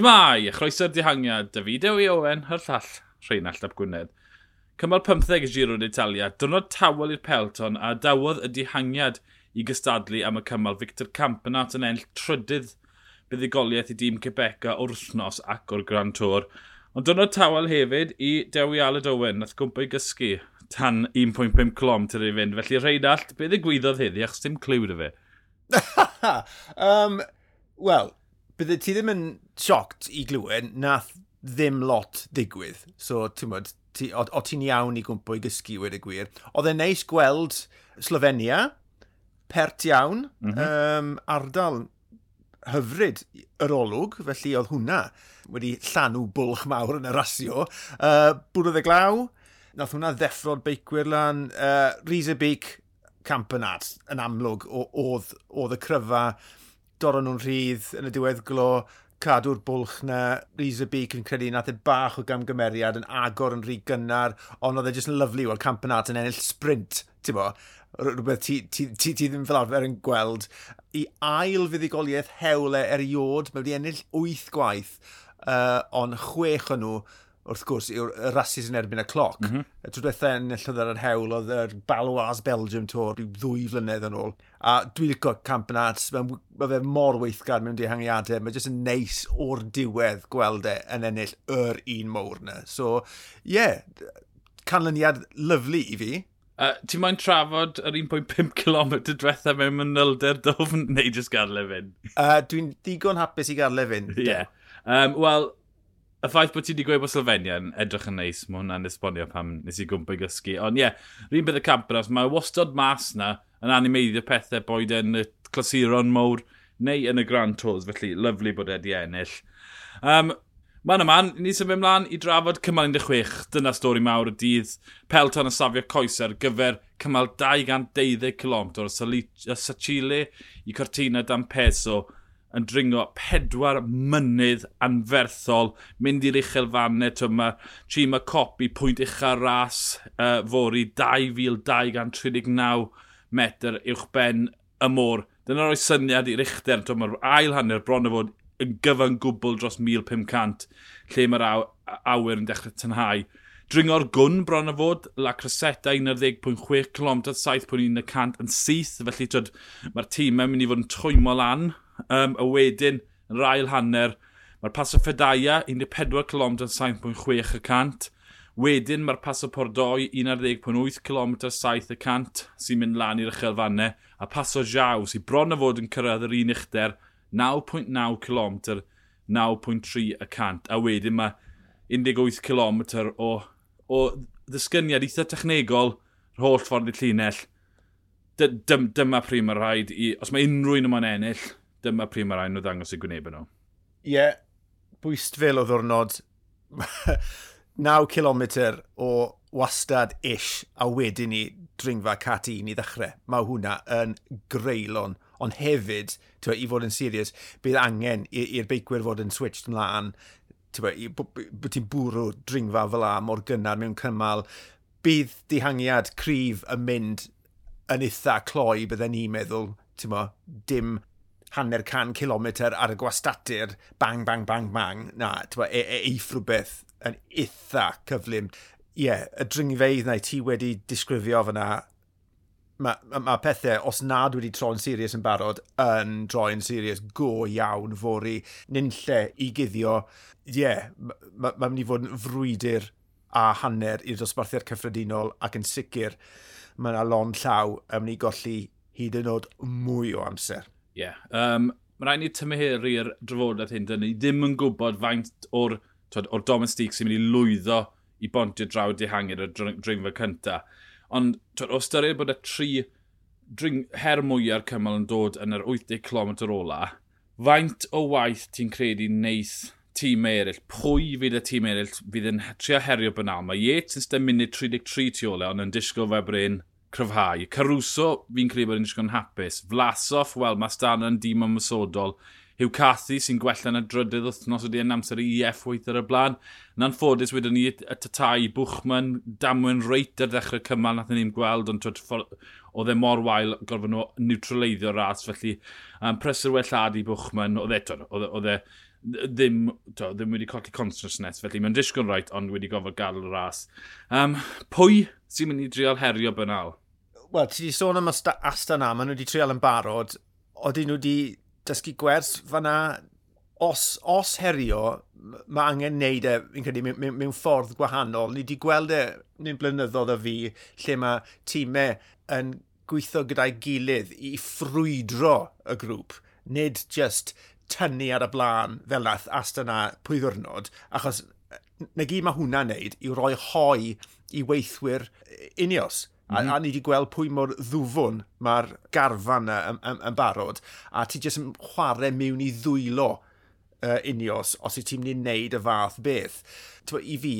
Shmai, a chroeso'r dihangiad, David Ewi Owen, hyr llall, Rheinald Ap Gwynedd. Cymal 15 y Giro d'Italia, dyrnod tawel i'r Pelton a dawodd y dihangiad i gystadlu am y cymal Victor Campanat yn enll trydydd buddigoliaeth i dîm Cebeca wrthnos ac o'r Grand Tour. Ond dyrnod tawel hefyd i Dewi Aled Owen, nath gwmpa i gysgu tan 1.5 clom ty'r ei fynd. Felly Rheinald, be gwyddodd heddi achos dim clywed y fe? um, Wel, bydde ti ddim yn sioct i glywed, nath ddim lot digwydd. So, ti'n modd, ti, o, o ti'n iawn i gwmpo i gysgu wedi gwir. Oedd e'n neis gweld Slovenia, pert iawn, mm -hmm. um, ardal hyfryd yr olwg, felly oedd hwnna wedi llanw bwlch mawr yn y rasio. Uh, Bwrodd y glaw, nath hwnna ddeffro'r beicwyr lan, uh, Rhys y Beak, Campanat, yn amlwg, oedd, oedd y cryfa doron nhw'n rhydd yn y diwedd glo, cadw'r bwlch na, Risa Beak yn credu nath e bach o gamgymeriad yn agor yn rhy gynnar, ond oedd e jyst yn lyflu o'r campanat yn ennill sprint, ti'n bo? Rhywbeth ti, ti, ti, ti ddim fel arfer yn gweld. I ail fuddigoliaeth hewle eriod, mae wedi ennill 8 gwaith, uh, ond chwech o nhw wrth gwrs, yw'r rasis yn erbyn y cloc. Mm -hmm. Trwy dweitha yn y llyddar yr hewl, oedd yr Balwas Belgium Tour rhyw ddwy flynedd yn ôl. A dwi'n licio camp yn arts, mae ma fe mor weithgar mewn dihangiadau. mae jyst yn neis o'r diwedd gweld e yn ennill yr un mowr yna. So, ie, yeah, canlyniad lyflu i fi. Uh, Ti'n moyn trafod yr 1.5 km diwethaf mewn mynylder dofn neu jyst gadle fynd? Uh, Dwi'n digon hapus i gadle fynd. Ie. Yeah. Um, Wel, y ffaith bod ti wedi gweud bod Slovenia yn edrych yn neis, mae hwnna'n esbonio pam nes i gwmpa i gysgu. Ond ie, yeah, rhywun bydd y Campras, mae wastod mas na yn animeiddio pethau boed yn y clasuron mowr neu yn y Grand Tours, felly lyflu bod wedi ennill. Um, Mae'n yma, ni symud ymlaen i drafod cymal 16. Dyna stori mawr y dydd. Pelton yn safio coesau ar gyfer cymal 212 km o Sachile i Cortina dan Peso yn dringo pedwar mynydd anferthol, mynd i'r uchelfannau, tyma, tîm y copi, pwynt ucha ras uh, fori 2239 metr uwch ben y môr. Dyna roi syniad i'r uchder, mae'r ail hanner bron o fod yn gyfan gwbl dros 1500, lle mae'r aw, awyr yn dechrau tynhau. Dringo'r gwn bron o fod, La Crosetta 11.6 km, 7.1 yn syth, felly mae'r tîm yn mynd i fod yn twymo lan Um, a wedyn, yn yr hanner, mae'r pas o Fedaya 14 km 7.6 Wedyn mae'r pas o Pordoi 11.8 km 7 sy'n mynd lan i'r uchelfannau. A pas o Jaw sy'n bron a fod yn cyrraedd yr un uchder 9.9 km 9.3 A wedyn mae 18 km o, o ddisgyniad eitha technegol yr holl ffordd i'r llinell. Dyma pryd mae rhaid i, os mae unrhyw un yma'n ennill, dyma pryd mae'r ein o ddangos i gwneud nhw. Ie, yeah, bwyst fel o ddwrnod 9 km o wastad ish a wedyn ni dringfa cat un i ddechrau. Mae hwnna yn greulon, ond hefyd, twa, i fod yn serius, bydd angen i'r beicwyr fod yn switched ymlaen, bod ti'n bwrw dringfa fel la mor gynnar mewn cymal, bydd dihangiad cryf yn mynd yn eitha cloi bydden ni'n meddwl, mo, dim hanner can kilometr ar y gwastatur, bang, bang, bang, bang. Na, ti'n e, e, eith rhywbeth yn eitha cyflym. Ie, yeah, y dringfeidd na ti wedi disgrifio fyna, mae ma, ma pethau, os nad wedi troi'n serius yn barod, yn troi'n serius go iawn fori, nynlle i guddio. Ie, yeah, mae'n ma, ma mynd i fod yn frwydr a hanner i'r dosbarthiad cyffredinol ac yn sicr mae yna lon llaw yn mynd i golli hyd yn oed mwy o amser. Ie. Yeah. Um, Mae rhaid ni tymheru'r drafodaeth hyn. Dyn ni ddim yn gwybod faint o'r, o'r domestig sy'n mynd i lwyddo i bontio draw dihangir y dringfa cynta. Ond twyd, o styried bod y tri dring, her mwyaf cymal yn dod yn yr 80 km ola, faint o waith ti'n credu neith tîm eraill, pwy fydd y tîm eraill fydd yn trio herio Benal. Mae Yates yn 7 munud 33 tu ole, ond yn disgwyl fe bryn cryfhau. Caruso, fi'n credu bod yn eisiau hapus. Vlasoff, wel, mae Stan yn dîm ymwysodol. Hugh Cathy sy'n gwella yn y drydydd wythnos ydi yn amser i EF weith ar y blaen. Yn anffodus wedyn ni y tatai Bwchman, damwyn reit ar ddechrau cymal nath e ni'n gweld, ond oedd e mor wael gorfod nhw neutraleiddio ras, felly um, presur wellad i Bwchman, e, oedd e, oedd e ddim, to, ddim wedi colli consciousness, felly mae'n disgwyl rhaid, ond wedi gofod gael y ras. Um, pwy sy'n mynd i drial herio bynal? Wel, ti wedi sôn am asta na, maen nhw wedi trial yn barod. Oedden nhw wedi dysgu gwers fanna. Os, os herio, mae angen neud e, fi'n credu, mewn, mewn, ffordd gwahanol. Ni wedi gweld e, ni'n blynyddoedd o fi, lle mae tîmau yn gweithio gyda'i gilydd i ffrwydro y grŵp. Nid just tynnu ar y blaen fel nath Astana a pwy ddwrnod, achos na gyd mae hwnna'n neud i roi hoi i weithwyr unios. Mm -hmm. a, mhm. a ni wedi gweld pwy mor ddwfwn mae'r garfan yna yn, yn, yn barod. A ti jyst yn chwarae mewn i ddwylo uh, unios os i ti'n mynd i wneud y fath beth. Twa, I fi,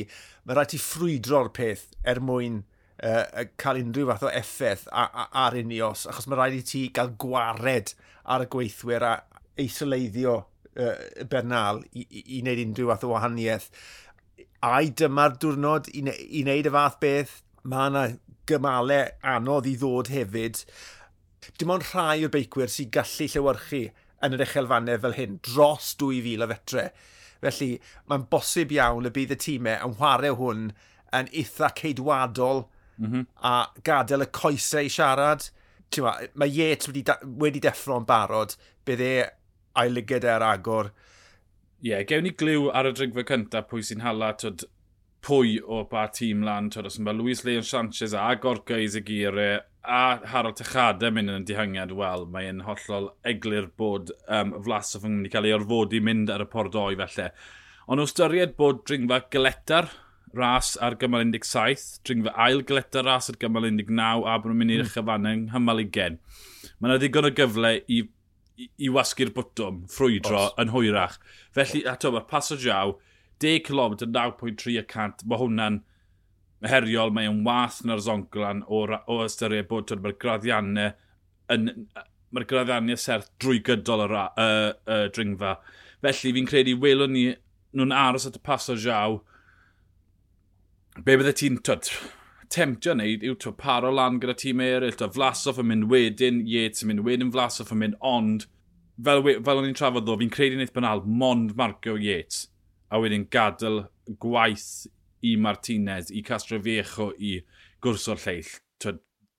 mae rhaid ti ffrwydro'r peth er mwyn uh, cael unrhyw fath o effaith ar unios, achos mae rhaid i ti gael gwared ar y gweithwyr a eisoleiddio uh, Bernal i, i, i wneud unrhyw fath o wahaniaeth ai dyma'r diwrnod i, ne i wneud y fath beth, mae yna gymalau anodd i ddod hefyd. Dim ond rhai o'r beicwyr sy'n gallu llywyrchu yn yr uchelfannau fel hyn, dros 2,000 o fetre. Felly, mae'n bosib iawn y bydd y tîmau yn chwarae hwn yn eitha ceidwadol mm -hmm. a gadael y coesau i siarad. Ma, mae Yates wedi, wedi deffro'n barod, bydd e a'i ligyd e'r agor ie, yeah, gewn ni glyw ar y drigfa cyntaf pwy sy'n hala twyd, pwy o ba tîm lan. Twyd, os yma Luis Leon Sanchez a Gorka Izagire a Harold Techada mynd yn y dihangiad, wel, mae'n hollol eglur bod um, Flasov yn mynd i cael ei orfodi mynd ar y pordoi felly. Ond o ystyried bod dringfa gyletar ras ar gymal 17, dringfa ail gyletar ras ar gymal 19 a bod nhw'n mynd i'r mm. chyfannau yng nghymal 20. Mae yna ddigon o gyfle i i, i wasgu'r bwtwm, ffrwydro, Os. yn hwyrach. Felly, ato, mae Paso Jaw, 10 km, 9.3 y cant, mae hwnna'n heriol, mae'n wath na'r zonclan o, o ystyried bod mae'r graddiannau yn, mae'r graddiannau serth drwy gydol y, ra, y, y dringfa. Felly fi'n credu welwn ni nhw'n aros at y Paso Jaw. Be bydde ti'n, twyd, temtio wneud yw to paro lan gyda tîm eraill, to flasoff yn mynd wedyn, Yates yn mynd wedyn, flasoff yn mynd, ond fel, fel o'n i'n trafod ddo, fi'n credu wneud banal, mond Marco Yates, a wedyn gadael gwaith i Martinez, i Castro Viejo, i gwrso'r lleill. To,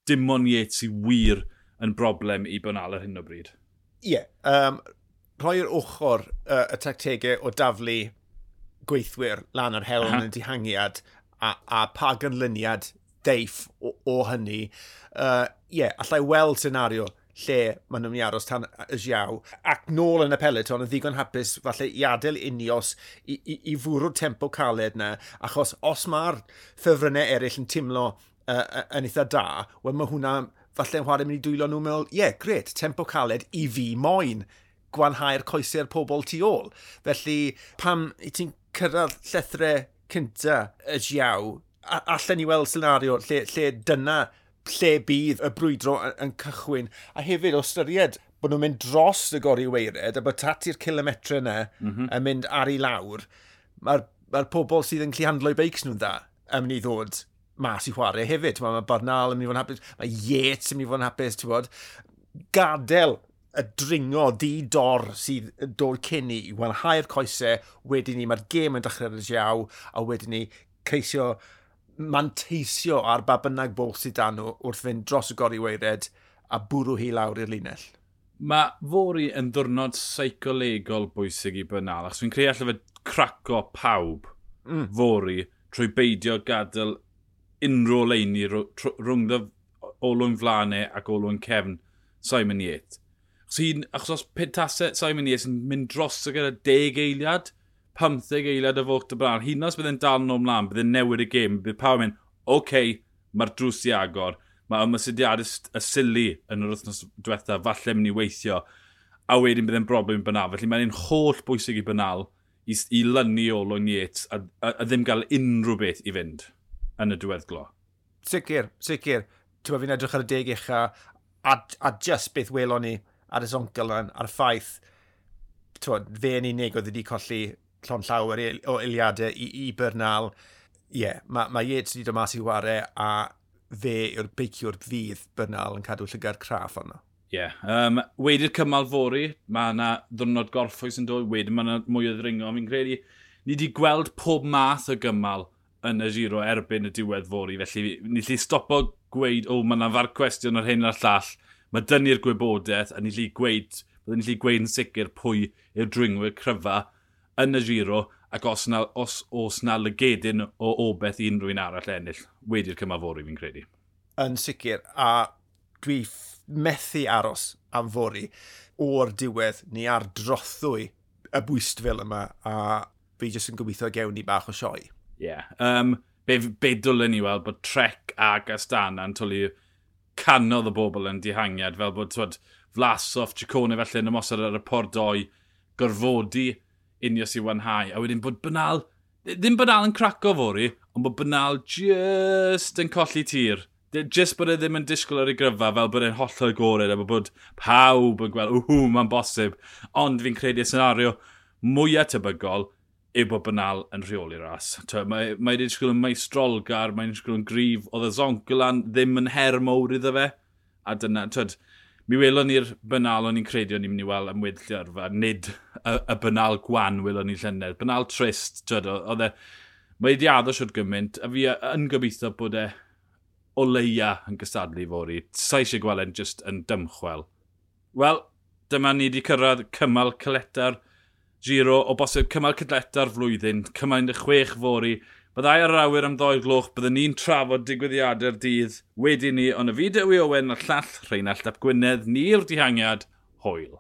dim ond Yates i wir yn broblem i banal ar hyn o bryd. Ie, yeah, um, rhoi'r ochr uh, y tactegau o daflu gweithwyr lan ar helm yn dihangiad a, a pa gynlyniad deiff o, o hynny. Ie, uh, yeah, allai weld senario lle maen nhw'n mynd i aros tan y siaw. Ac nôl yn y peleton yn ddigon hapus falle i adael unios i, i, i fwrw'r tempo caled na, achos os mae'r ffefrynnau eraill yn teimlo uh, yn eitha da, wel mae hwnna falle'n chwarae mynd i dwylo nhw'n meddwl, ie, yeah, gret, tempo caled i fi moyn gwanhau'r coesau'r pobl tu ôl. Felly, pam i ti'n cyrraedd llethrau cynta y diaw, allan ni weld senario lle, lle dyna lle bydd y brwydro yn cychwyn. A hefyd, o styried bod nhw'n mynd dros y gori weired a bod tati'r kilometre yna mm -hmm. yn mynd ar ei lawr, mae'r ma pobl sydd yn clihandlo'i beics nhw'n dda yn mynd i ddod mas i chwarae hefyd. Mae ma Barnal yn mynd i fod yn hapus, mae Yates yn mynd i fod yn hapus, ti'n bod. Gadael y dringo di dor sydd dod cyn i i wanhau'r coesau, wedyn ni mae'r gêm yn dechrau ar y diaw, a wedyn ni ceisio manteisio ar ba bynnag bol sydd dan nhw wrth fynd dros y gori weired a bwrw hi lawr i'r linell. Mae fori yn ddwrnod seicolegol bwysig i Bernal, achos fi'n creu allai fe craco pawb mm. fori trwy beidio gadael unrhyw leini rhwngddo olwyn flanau ac olwyn cefn Simon Yates. Achos, achos os petasau Simon Yates yn mynd dros gyda deg eiliad, 15 eiliad o fwrt y bran. Hyn os byddai'n dal nhw ymlaen, byddai'n newid y gêm. Bydd pawb yn, mynd, oce, okay, mae'r drws i agor. Mae ymwysidiad y sili yn yr wythnos diwetha, falle mynd i weithio. A wedyn byddai'n broblem i bynal. Felly mae'n un holl bwysig i bynal i, i lynu Olwyn Yates a, a, a, ddim gael unrhyw beth i fynd yn y diweddglo. Sicr, sicr. Ti'n fi'n edrych ar y deg eich a, a, just beth welon ni ar y zoncl yna, a'r ffaith, ti'n fe yn unig oedd wedi colli llon llawer o eiliadau i, i Bernal. Ie, yeah, mae ma Yates wedi dod mas i wario a fe yw'r beiciwr fydd Bernal yn cadw llygar craff arno. Ie. Yeah. Um, wedi'r cymal fori, mae yna ddwrnod gorffwys yn dod, wedyn mae yna mwy o ddringo. Fi'n credu ni wedi gweld pob math o gymal yn y giro erbyn y diwedd fori. Felly ni lli stopo gweud, o, oh, mae yna far cwestiwn ar hyn a'r llall. Mae dynnu'r gwybodaeth a ni lli gweud, byddwn ni lli gweud yn sicr pwy yw'r dringwyr cryfa yn y giro ac os, na, os os na lygedyn o obeth i unrhyw un arall ennill, wedi'r cymafori fi'n credu. Yn sicr, a dwi methu aros am fori o'r diwedd ni ar drothwy y bwystfil yma a fi jyst yn gobeithio gewn ni bach o sioi. Ie. Yeah. Um, be, be dwlen ni weld bod Trek ag yn twlu canodd y bobl yn dihangiad fel bod twod, Vlasov, Ciccone felly yn ymosod ar y por gorfodi unio sy'n wanhau. A wedyn bod banal, ddim banal yn craco fori, ond bod banal just yn colli tir. Just bod e ddim yn disgwyl ar ei gryfa fel bod e'n hollol gored a bod pawb yn gweld, whw, mae'n bosib. Ond fi'n credu y senario mwyaf tebygol yw bod banal yn rheoli ras. Mae, mae disgwyl yn maestrolgar, mae'n disgwyl yn grif, oedd y zongolan ddim yn her mowr iddo fe. A dyna, twyd, mi welon ni'r banal o'n i'n credu o'n i'n mynd i weld am nid y, y bynal gwan wylwn ni llynedd. Bynal trist, twyd, oedd e... Mae wedi addo siwr gymaint, a fi yn gobeithio bod e o leia yn gysadlu fori. Sa eisiau gweld e'n just yn dymchwel. Wel, dyma ni wedi cyrraedd cymal cyletar giro o bosib cymal cyletar flwyddyn, cymal 16 fori. Byddai ar yr awyr am ddoi'r gloch, byddwn ni'n trafod digwyddiadau'r dydd wedi ni, ond y fideo i Owen a'r llall Rheinald Ap Gwynedd, ni'r dihangiad, hwyl.